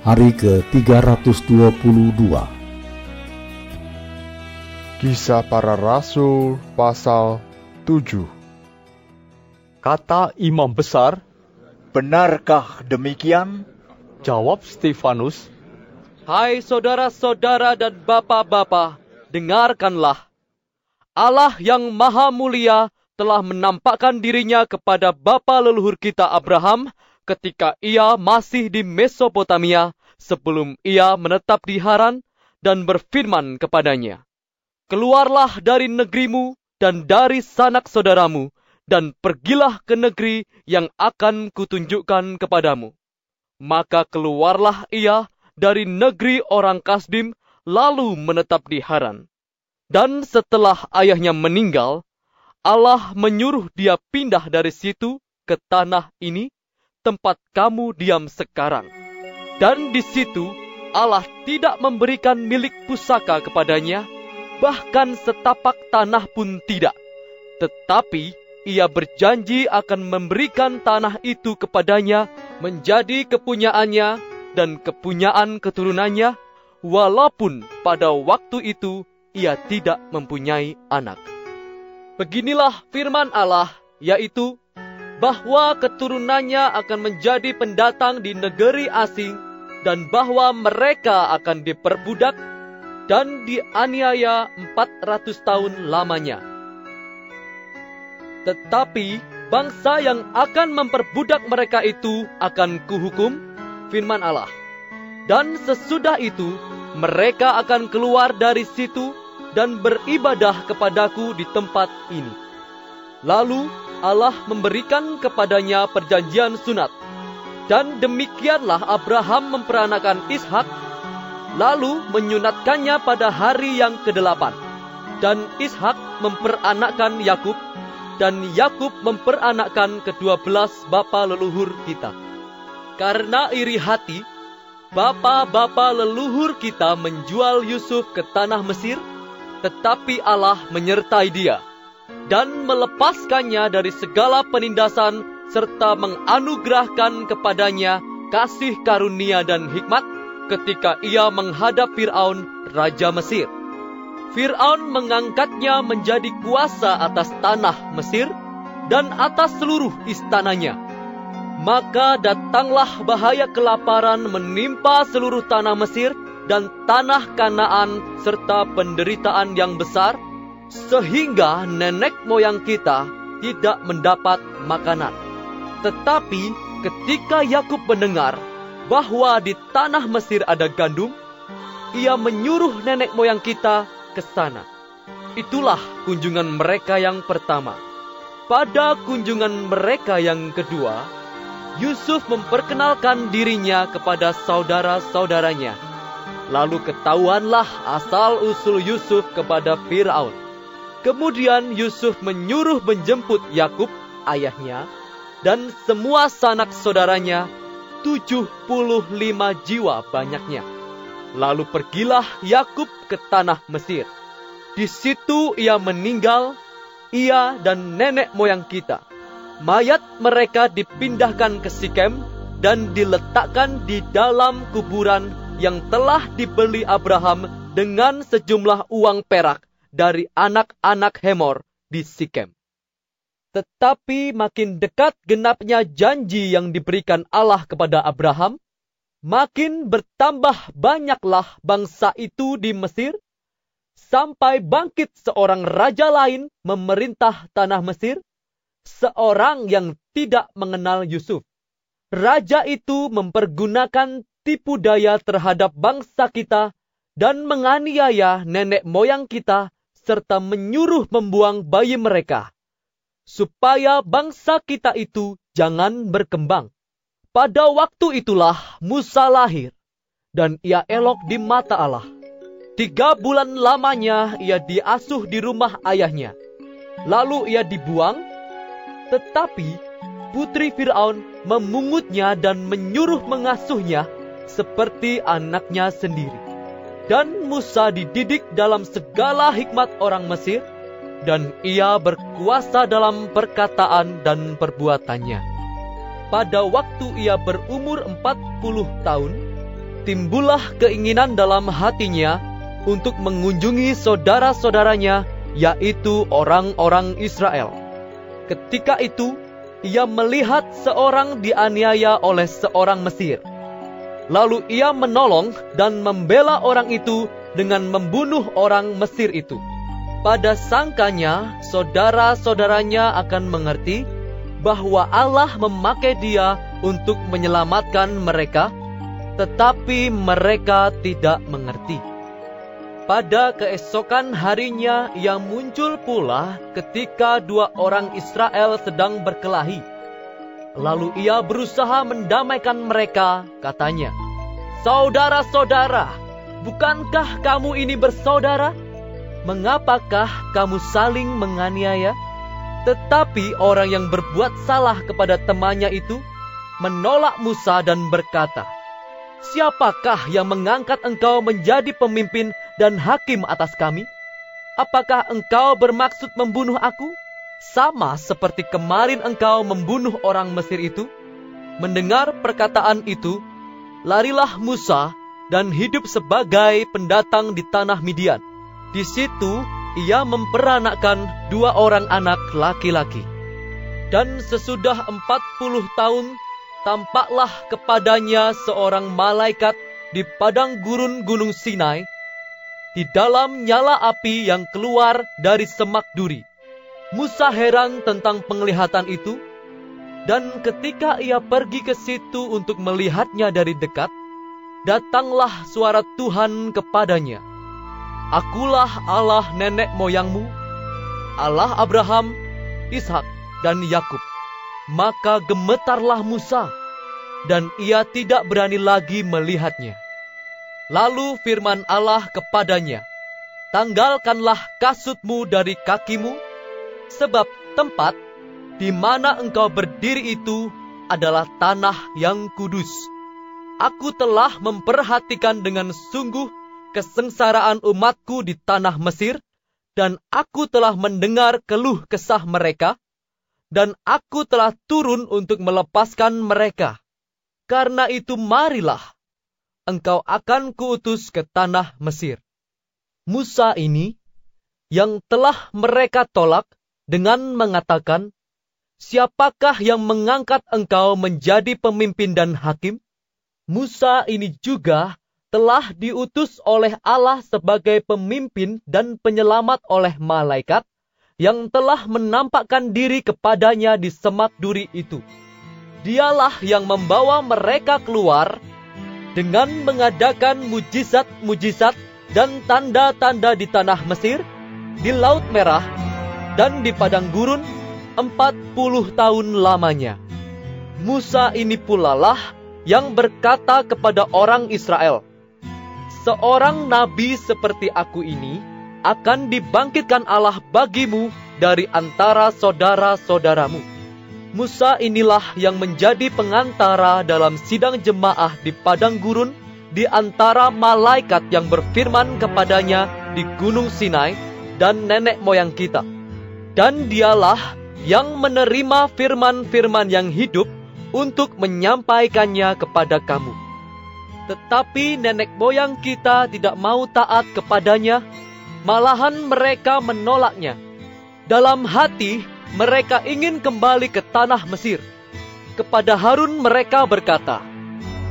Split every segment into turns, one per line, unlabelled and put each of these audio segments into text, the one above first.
Hari ke-322
Kisah para Rasul pasal 7
Kata imam besar,
Benarkah demikian?
jawab Stefanus, Hai saudara-saudara dan bapak-bapak, dengarkanlah. Allah yang maha mulia telah menampakkan dirinya kepada bapa leluhur kita Abraham ketika ia masih di Mesopotamia sebelum ia menetap di Haran dan berfirman kepadanya, Keluarlah dari negerimu dan dari sanak saudaramu, dan pergilah ke negeri yang akan kutunjukkan kepadamu. Maka keluarlah ia dari negeri orang Kasdim, lalu menetap di Haran. Dan setelah ayahnya meninggal, Allah menyuruh dia pindah dari situ ke tanah ini, tempat kamu diam sekarang. Dan di situ Allah tidak memberikan milik pusaka kepadanya, bahkan setapak tanah pun tidak. Tetapi ia berjanji akan memberikan tanah itu kepadanya menjadi kepunyaannya dan kepunyaan keturunannya, walaupun pada waktu itu ia tidak mempunyai anak. Beginilah firman Allah, yaitu bahwa keturunannya akan menjadi pendatang di negeri asing dan bahwa mereka akan diperbudak dan dianiaya 400 tahun lamanya. Tetapi bangsa yang akan memperbudak mereka itu akan kuhukum, firman Allah. Dan sesudah itu, mereka akan keluar dari situ dan beribadah kepadaku di tempat ini. Lalu Allah memberikan kepadanya perjanjian sunat. Dan demikianlah Abraham memperanakan Ishak lalu menyunatkannya pada hari yang kedelapan. Dan Ishak memperanakkan Yakub, dan Yakub memperanakkan kedua belas bapa leluhur kita. Karena iri hati, bapa-bapa leluhur kita menjual Yusuf ke tanah Mesir, tetapi Allah menyertai dia dan melepaskannya dari segala penindasan serta menganugerahkan kepadanya kasih karunia dan hikmat ketika ia menghadap Firaun, raja Mesir. Firaun mengangkatnya menjadi kuasa atas tanah Mesir dan atas seluruh istananya. Maka datanglah bahaya kelaparan menimpa seluruh tanah Mesir dan tanah Kanaan serta penderitaan yang besar, sehingga nenek moyang kita tidak mendapat makanan. Tetapi ketika Yakub mendengar bahwa di tanah Mesir ada gandum, ia menyuruh nenek moyang kita ke sana. Itulah kunjungan mereka yang pertama. Pada kunjungan mereka yang kedua, Yusuf memperkenalkan dirinya kepada saudara-saudaranya. Lalu ketahuanlah asal-usul Yusuf kepada Firaun. Kemudian Yusuf menyuruh menjemput Yakub, ayahnya, dan semua sanak saudaranya, 75 jiwa banyaknya. Lalu pergilah Yakub ke tanah Mesir. Di situ ia meninggal, ia dan nenek moyang kita. Mayat mereka dipindahkan ke Sikem dan diletakkan di dalam kuburan yang telah dibeli Abraham dengan sejumlah uang perak dari anak-anak Hemor di Sikem. Tetapi makin dekat genapnya janji yang diberikan Allah kepada Abraham, makin bertambah banyaklah bangsa itu di Mesir, sampai bangkit seorang raja lain memerintah tanah Mesir, seorang yang tidak mengenal Yusuf. Raja itu mempergunakan tipu daya terhadap bangsa kita dan menganiaya nenek moyang kita serta menyuruh membuang bayi mereka supaya bangsa kita itu jangan berkembang. Pada waktu itulah Musa lahir, dan ia elok di mata Allah. Tiga bulan lamanya ia diasuh di rumah ayahnya. Lalu ia dibuang, tetapi putri Firaun memungutnya dan menyuruh mengasuhnya seperti anaknya sendiri. Dan Musa dididik dalam segala hikmat orang Mesir, dan ia berkuasa dalam perkataan dan perbuatannya. Pada waktu ia berumur 40 tahun, timbullah keinginan dalam hatinya untuk mengunjungi saudara-saudaranya, yaitu orang-orang Israel. Ketika itu, ia melihat seorang dianiaya oleh seorang Mesir. Lalu ia menolong dan membela orang itu dengan membunuh orang Mesir itu. Pada sangkanya, saudara-saudaranya akan mengerti bahwa Allah memakai dia untuk menyelamatkan mereka, tetapi mereka tidak mengerti. Pada keesokan harinya, ia muncul pula ketika dua orang Israel sedang berkelahi. Lalu ia berusaha mendamaikan mereka, katanya, Saudara-saudara, bukankah kamu ini bersaudara? Mengapakah kamu saling menganiaya? Tetapi orang yang berbuat salah kepada temannya itu menolak Musa dan berkata, Siapakah yang mengangkat engkau menjadi pemimpin dan hakim atas kami? Apakah engkau bermaksud membunuh aku? Sama seperti kemarin engkau membunuh orang Mesir itu? Mendengar perkataan itu, larilah Musa dan hidup sebagai pendatang di tanah Midian. Di situ ia memperanakkan dua orang anak laki-laki. Dan sesudah empat puluh tahun, tampaklah kepadanya seorang malaikat di padang gurun gunung Sinai, di dalam nyala api yang keluar dari semak duri. Musa heran tentang penglihatan itu, dan ketika ia pergi ke situ untuk melihatnya dari dekat, datanglah suara Tuhan kepadanya. Akulah Allah nenek moyangmu, Allah Abraham, Ishak, dan Yakub. Maka gemetarlah Musa, dan ia tidak berani lagi melihatnya. Lalu firman Allah kepadanya, Tanggalkanlah kasutmu dari kakimu, sebab tempat di mana engkau berdiri itu adalah tanah yang kudus. Aku telah memperhatikan dengan sungguh kesengsaraan umatku di tanah Mesir, dan aku telah mendengar keluh kesah mereka, dan aku telah turun untuk melepaskan mereka. Karena itu marilah, engkau akan kuutus ke tanah Mesir. Musa ini, yang telah mereka tolak, dengan mengatakan, Siapakah yang mengangkat engkau menjadi pemimpin dan hakim? Musa ini juga telah diutus oleh Allah sebagai pemimpin dan penyelamat oleh malaikat yang telah menampakkan diri kepadanya di semak duri itu. Dialah yang membawa mereka keluar dengan mengadakan mujizat-mujizat dan tanda-tanda di tanah Mesir, di Laut Merah, dan di padang gurun empat puluh tahun lamanya. Musa ini pula lah yang berkata kepada orang Israel, Seorang nabi seperti aku ini akan dibangkitkan Allah bagimu dari antara saudara-saudaramu. Musa inilah yang menjadi pengantara dalam sidang jemaah di padang gurun di antara malaikat yang berfirman kepadanya di gunung Sinai dan nenek moyang kita. Dan dialah yang menerima firman-firman yang hidup untuk menyampaikannya kepada kamu. Tetapi nenek moyang kita tidak mau taat kepadanya, malahan mereka menolaknya. Dalam hati, mereka ingin kembali ke tanah Mesir. Kepada Harun mereka berkata,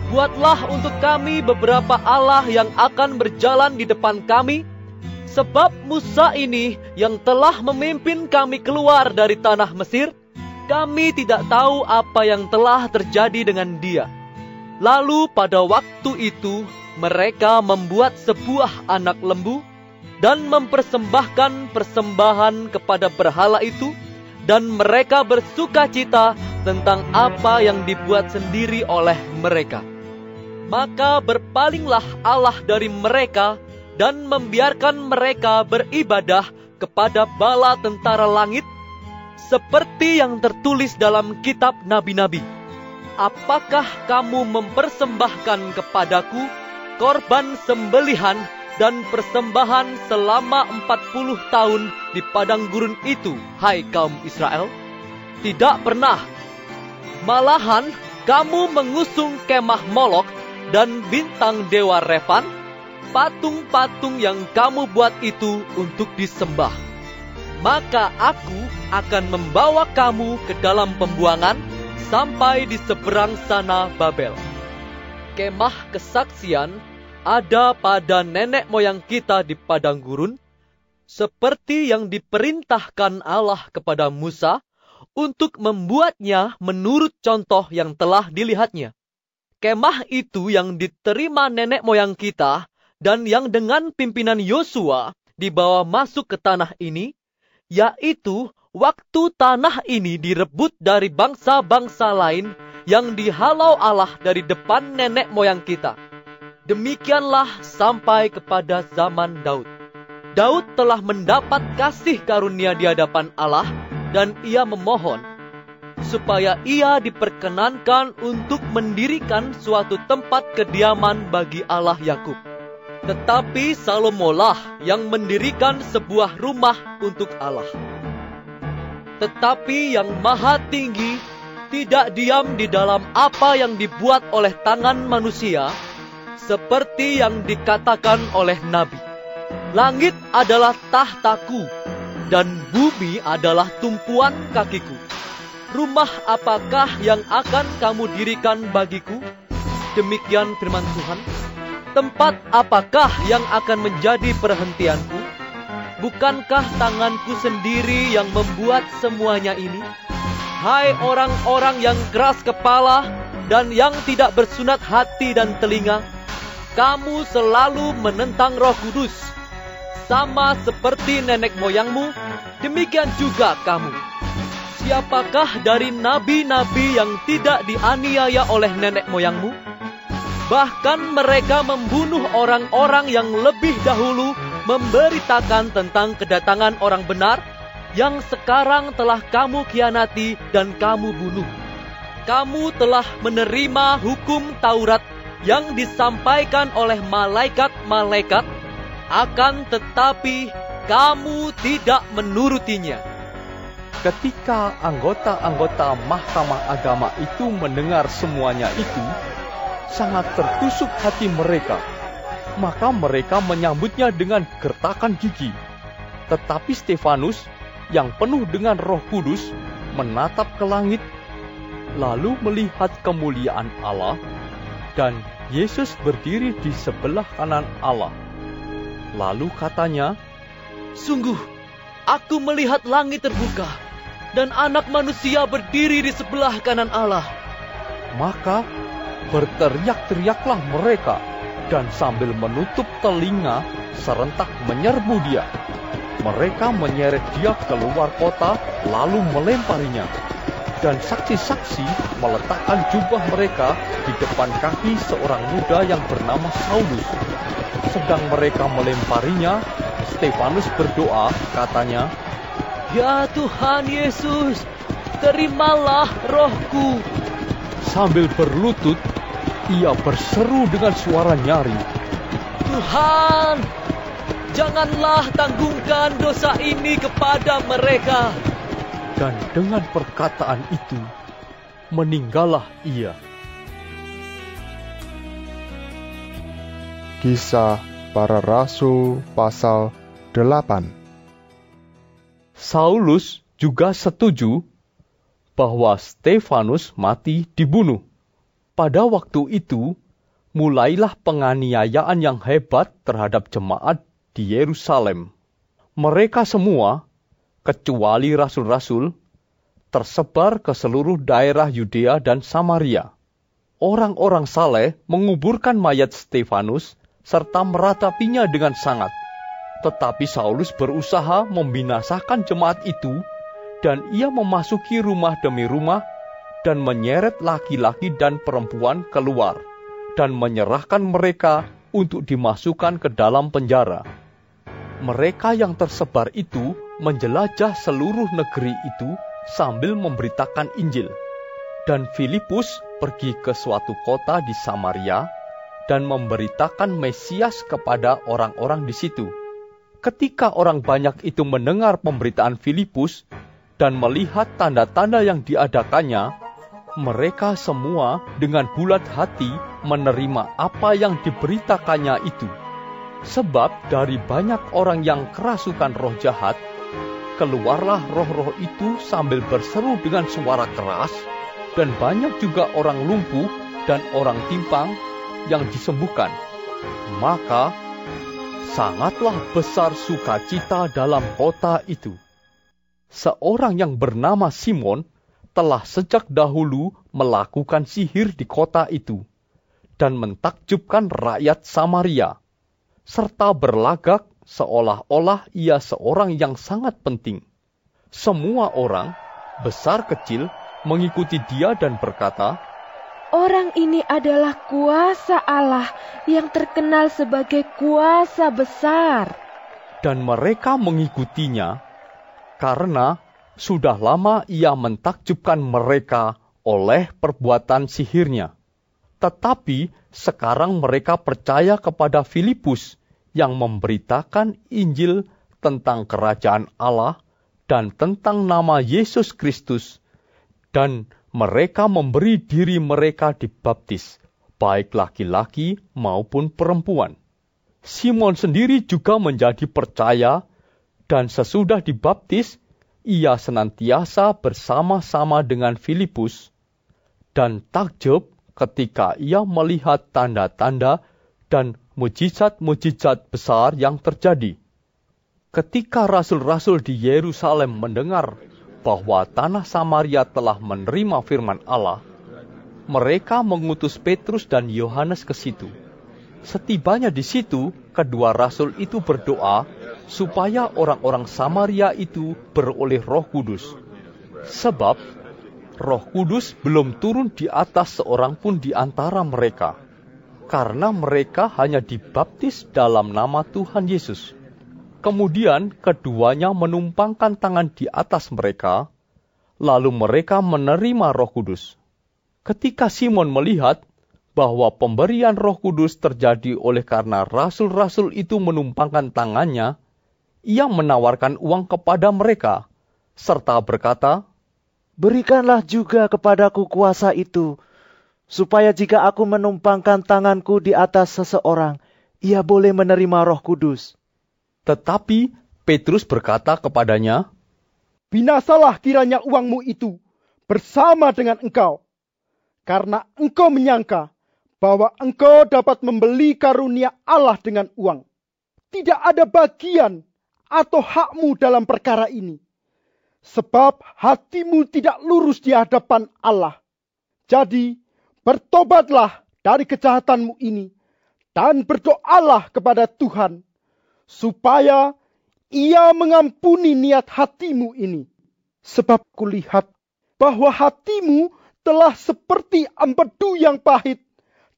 Buatlah untuk kami beberapa Allah yang akan berjalan di depan kami, Sebab Musa ini yang telah memimpin kami keluar dari tanah Mesir, kami tidak tahu apa yang telah terjadi dengan dia. Lalu pada waktu itu mereka membuat sebuah anak lembu dan mempersembahkan persembahan kepada berhala itu dan mereka bersuka cita tentang apa yang dibuat sendiri oleh mereka. Maka berpalinglah Allah dari mereka dan membiarkan mereka beribadah kepada bala tentara langit, seperti yang tertulis dalam kitab nabi-nabi. Apakah kamu mempersembahkan kepadaku korban sembelihan dan persembahan selama empat puluh tahun di padang gurun itu, hai kaum Israel? Tidak pernah. Malahan kamu mengusung kemah Molok dan bintang dewa Revan, patung-patung yang kamu buat itu untuk disembah. Maka aku akan membawa kamu ke dalam pembuangan sampai di seberang sana Babel. Kemah kesaksian ada pada nenek moyang kita di padang gurun, seperti yang diperintahkan Allah kepada Musa untuk membuatnya menurut contoh yang telah dilihatnya. Kemah itu yang diterima nenek moyang kita dan yang dengan pimpinan Yosua dibawa masuk ke tanah ini, yaitu waktu tanah ini direbut dari bangsa-bangsa lain yang dihalau Allah dari depan nenek moyang kita. Demikianlah sampai kepada zaman Daud. Daud telah mendapat kasih karunia di hadapan Allah dan ia memohon supaya ia diperkenankan untuk mendirikan suatu tempat kediaman bagi Allah Yakub. Tetapi Salomolah yang mendirikan sebuah rumah untuk Allah. Tetapi yang maha tinggi tidak diam di dalam apa yang dibuat oleh tangan manusia, seperti yang dikatakan oleh Nabi. Langit adalah tahtaku, dan bumi adalah tumpuan kakiku. Rumah apakah yang akan kamu dirikan bagiku? Demikian firman Tuhan. Tempat apakah yang akan menjadi perhentianku? Bukankah tanganku sendiri yang membuat semuanya ini? Hai orang-orang yang keras kepala dan yang tidak bersunat hati dan telinga, kamu selalu menentang Roh Kudus, sama seperti nenek moyangmu. Demikian juga kamu. Siapakah dari nabi-nabi yang tidak dianiaya oleh nenek moyangmu? Bahkan mereka membunuh orang-orang yang lebih dahulu memberitakan tentang kedatangan orang benar yang sekarang telah kamu khianati dan kamu bunuh. Kamu telah menerima hukum Taurat yang disampaikan oleh malaikat-malaikat, akan tetapi kamu tidak menurutinya.
Ketika anggota-anggota Mahkamah Agama itu mendengar semuanya itu, sangat tertusuk hati mereka. Maka mereka menyambutnya dengan gertakan gigi. Tetapi Stefanus yang penuh dengan Roh Kudus menatap ke langit, lalu melihat kemuliaan Allah dan Yesus berdiri di sebelah kanan Allah. Lalu katanya,
Sungguh, aku melihat langit terbuka, dan anak manusia berdiri di sebelah kanan Allah.
Maka berteriak-teriaklah mereka, dan sambil menutup telinga, serentak menyerbu dia. Mereka menyeret dia keluar kota, lalu melemparinya dan saksi-saksi meletakkan jubah mereka di depan kaki seorang muda yang bernama Saulus. Sedang mereka melemparinya, Stefanus berdoa, katanya,
Ya Tuhan Yesus, terimalah rohku.
Sambil berlutut, ia berseru dengan suara nyari.
Tuhan, janganlah tanggungkan dosa ini kepada mereka.
Dan dengan perkataan itu, meninggallah ia.
Kisah para Rasul pasal 8
Saulus juga setuju bahwa Stefanus mati dibunuh. Pada waktu itu, mulailah penganiayaan yang hebat terhadap jemaat di Yerusalem. Mereka semua kecuali rasul-rasul, tersebar ke seluruh daerah Yudea dan Samaria. Orang-orang saleh menguburkan mayat Stefanus serta meratapinya dengan sangat. Tetapi Saulus berusaha membinasakan jemaat itu dan ia memasuki rumah demi rumah dan menyeret laki-laki dan perempuan keluar dan menyerahkan mereka untuk dimasukkan ke dalam penjara. Mereka yang tersebar itu menjelajah seluruh negeri itu sambil memberitakan Injil. Dan Filipus pergi ke suatu kota di Samaria dan memberitakan Mesias kepada orang-orang di situ. Ketika orang banyak itu mendengar pemberitaan Filipus dan melihat tanda-tanda yang diadakannya, mereka semua dengan bulat hati menerima apa yang diberitakannya itu. Sebab dari banyak orang yang kerasukan roh jahat, keluarlah roh-roh itu sambil berseru dengan suara keras, dan banyak juga orang lumpuh dan orang timpang yang disembuhkan. Maka sangatlah besar sukacita dalam kota itu. Seorang yang bernama Simon telah sejak dahulu melakukan sihir di kota itu dan mentakjubkan rakyat Samaria, serta berlagak seolah-olah ia seorang yang sangat penting. Semua orang, besar kecil, mengikuti dia dan berkata,
Orang ini adalah kuasa Allah yang terkenal sebagai kuasa besar.
Dan mereka mengikutinya karena sudah lama ia mentakjubkan mereka oleh perbuatan sihirnya. Tetapi sekarang mereka percaya kepada Filipus yang memberitakan Injil tentang kerajaan Allah dan tentang nama Yesus Kristus, dan mereka memberi diri mereka dibaptis, baik laki-laki maupun perempuan. Simon sendiri juga menjadi percaya, dan sesudah dibaptis, ia senantiasa bersama-sama dengan Filipus, dan takjub ketika ia melihat tanda-tanda dan mujizat-mujizat besar yang terjadi. Ketika rasul-rasul di Yerusalem mendengar bahwa tanah Samaria telah menerima firman Allah, mereka mengutus Petrus dan Yohanes ke situ. Setibanya di situ, kedua rasul itu berdoa supaya orang-orang Samaria itu beroleh Roh Kudus. Sebab Roh Kudus belum turun di atas seorang pun di antara mereka, karena mereka hanya dibaptis dalam nama Tuhan Yesus. Kemudian keduanya menumpangkan tangan di atas mereka, lalu mereka menerima Roh Kudus. Ketika Simon melihat bahwa pemberian Roh Kudus terjadi oleh karena rasul-rasul itu menumpangkan tangannya, ia menawarkan uang kepada mereka serta berkata,
"Berikanlah juga kepadaku kuasa itu, supaya jika aku menumpangkan tanganku di atas seseorang, ia boleh menerima Roh Kudus."
Tetapi Petrus berkata kepadanya,
Binasalah kiranya uangmu itu bersama dengan engkau, karena engkau menyangka bahwa engkau dapat membeli karunia Allah dengan uang. Tidak ada bagian atau hakmu dalam perkara ini, sebab hatimu tidak lurus di hadapan Allah. Jadi, bertobatlah dari kejahatanmu ini dan berdoalah kepada Tuhan supaya ia mengampuni niat hatimu ini. Sebab kulihat bahwa hatimu telah seperti empedu yang pahit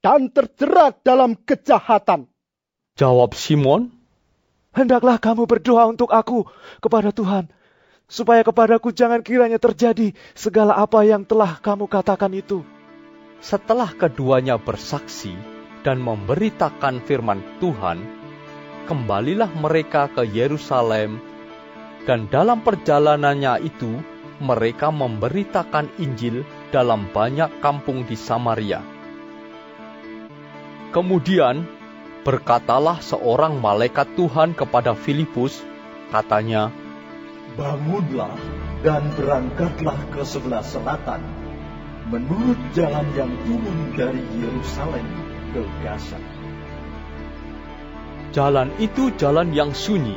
dan terjerat dalam kejahatan.
Jawab Simon,
Hendaklah kamu berdoa untuk aku kepada Tuhan, supaya kepadaku jangan kiranya terjadi segala apa yang telah kamu katakan itu.
Setelah keduanya bersaksi dan memberitakan firman Tuhan, kembalilah mereka ke Yerusalem, dan dalam perjalanannya itu mereka memberitakan Injil dalam banyak kampung di Samaria. Kemudian berkatalah seorang malaikat Tuhan kepada Filipus, katanya,
Bangunlah dan berangkatlah ke sebelah selatan, menurut jalan yang turun dari Yerusalem ke Gaza.
Jalan itu jalan yang sunyi.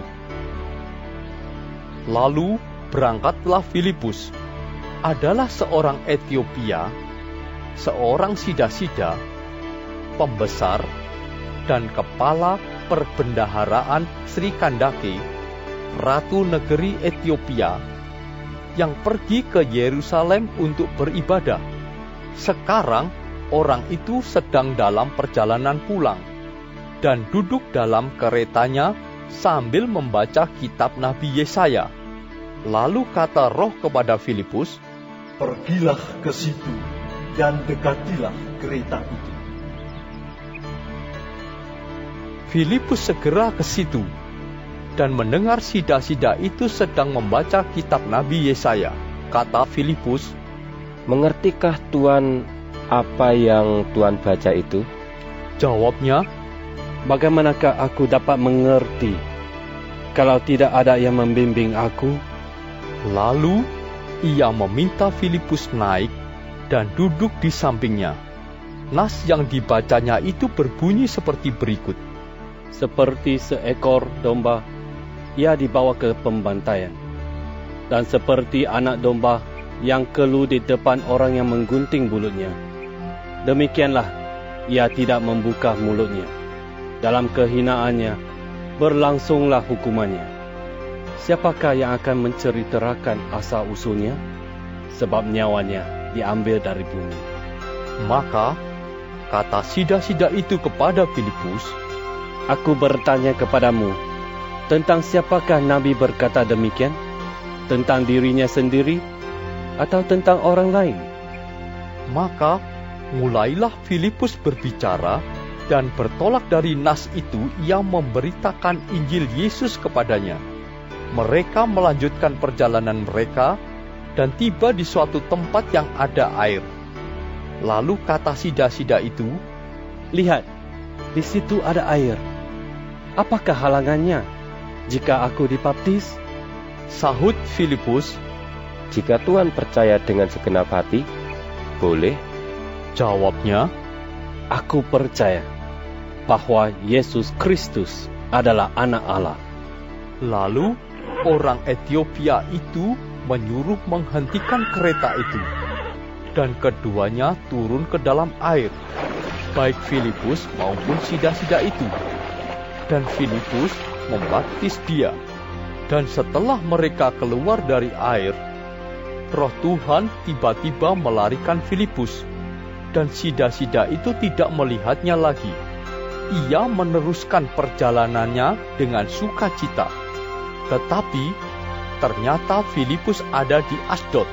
Lalu berangkatlah Filipus, adalah seorang Etiopia, seorang sida-sida, pembesar, dan kepala perbendaharaan Sri Kandake, Ratu Negeri Ethiopia, yang pergi ke Yerusalem untuk beribadah. Sekarang orang itu sedang dalam perjalanan pulang, dan duduk dalam keretanya sambil membaca kitab Nabi Yesaya. Lalu kata roh kepada Filipus,
Pergilah ke situ dan dekatilah kereta itu.
Filipus segera ke situ dan mendengar sida-sida itu sedang membaca kitab Nabi Yesaya. Kata Filipus,
Mengertikah Tuan apa yang Tuan baca itu?
Jawabnya,
Bagaimanakah aku dapat mengerti kalau tidak ada yang membimbing aku?
Lalu ia meminta Filipus naik dan duduk di sampingnya. Nas yang dibacanya itu berbunyi seperti berikut.
Seperti seekor domba, ia dibawa ke pembantaian. Dan seperti anak domba yang keluh di depan orang yang menggunting bulutnya. Demikianlah, ia tidak membuka mulutnya. Dalam kehinaannya, berlangsunglah hukumannya. Siapakah yang akan menceritakan asal usulnya? Sebab nyawanya diambil dari bumi.
Maka kata sida-sida itu kepada Filipus,
Aku bertanya kepadamu, tentang siapakah Nabi berkata demikian? Tentang dirinya sendiri atau tentang orang lain?
Maka mulailah Filipus berbicara dan bertolak dari nas itu ia memberitakan Injil Yesus kepadanya. Mereka melanjutkan perjalanan mereka dan tiba di suatu tempat yang ada air. Lalu kata sida-sida itu,
Lihat, di situ ada air. Apakah halangannya jika aku dibaptis?
sahut Filipus,
Jika Tuhan percaya dengan segenap hati, boleh.
jawabnya,
Aku percaya bahwa Yesus Kristus adalah anak Allah.
Lalu orang Ethiopia itu menyuruh menghentikan kereta itu. Dan keduanya turun ke dalam air, baik Filipus maupun sida-sida itu. Dan Filipus membaptis dia. Dan setelah mereka keluar dari air, roh Tuhan tiba-tiba melarikan Filipus. Dan sida-sida itu tidak melihatnya lagi. Ia meneruskan perjalanannya dengan sukacita. Tetapi ternyata Filipus ada di Asdod.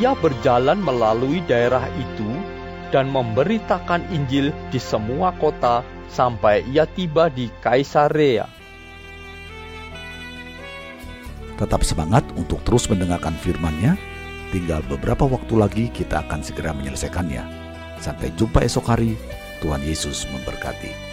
Ia berjalan melalui daerah itu dan memberitakan Injil di semua kota sampai ia tiba di Kaisarea.
Tetap semangat untuk terus mendengarkan firman-Nya. Tinggal beberapa waktu lagi kita akan segera menyelesaikannya. Sampai jumpa esok hari. Tuhan Yesus memberkati.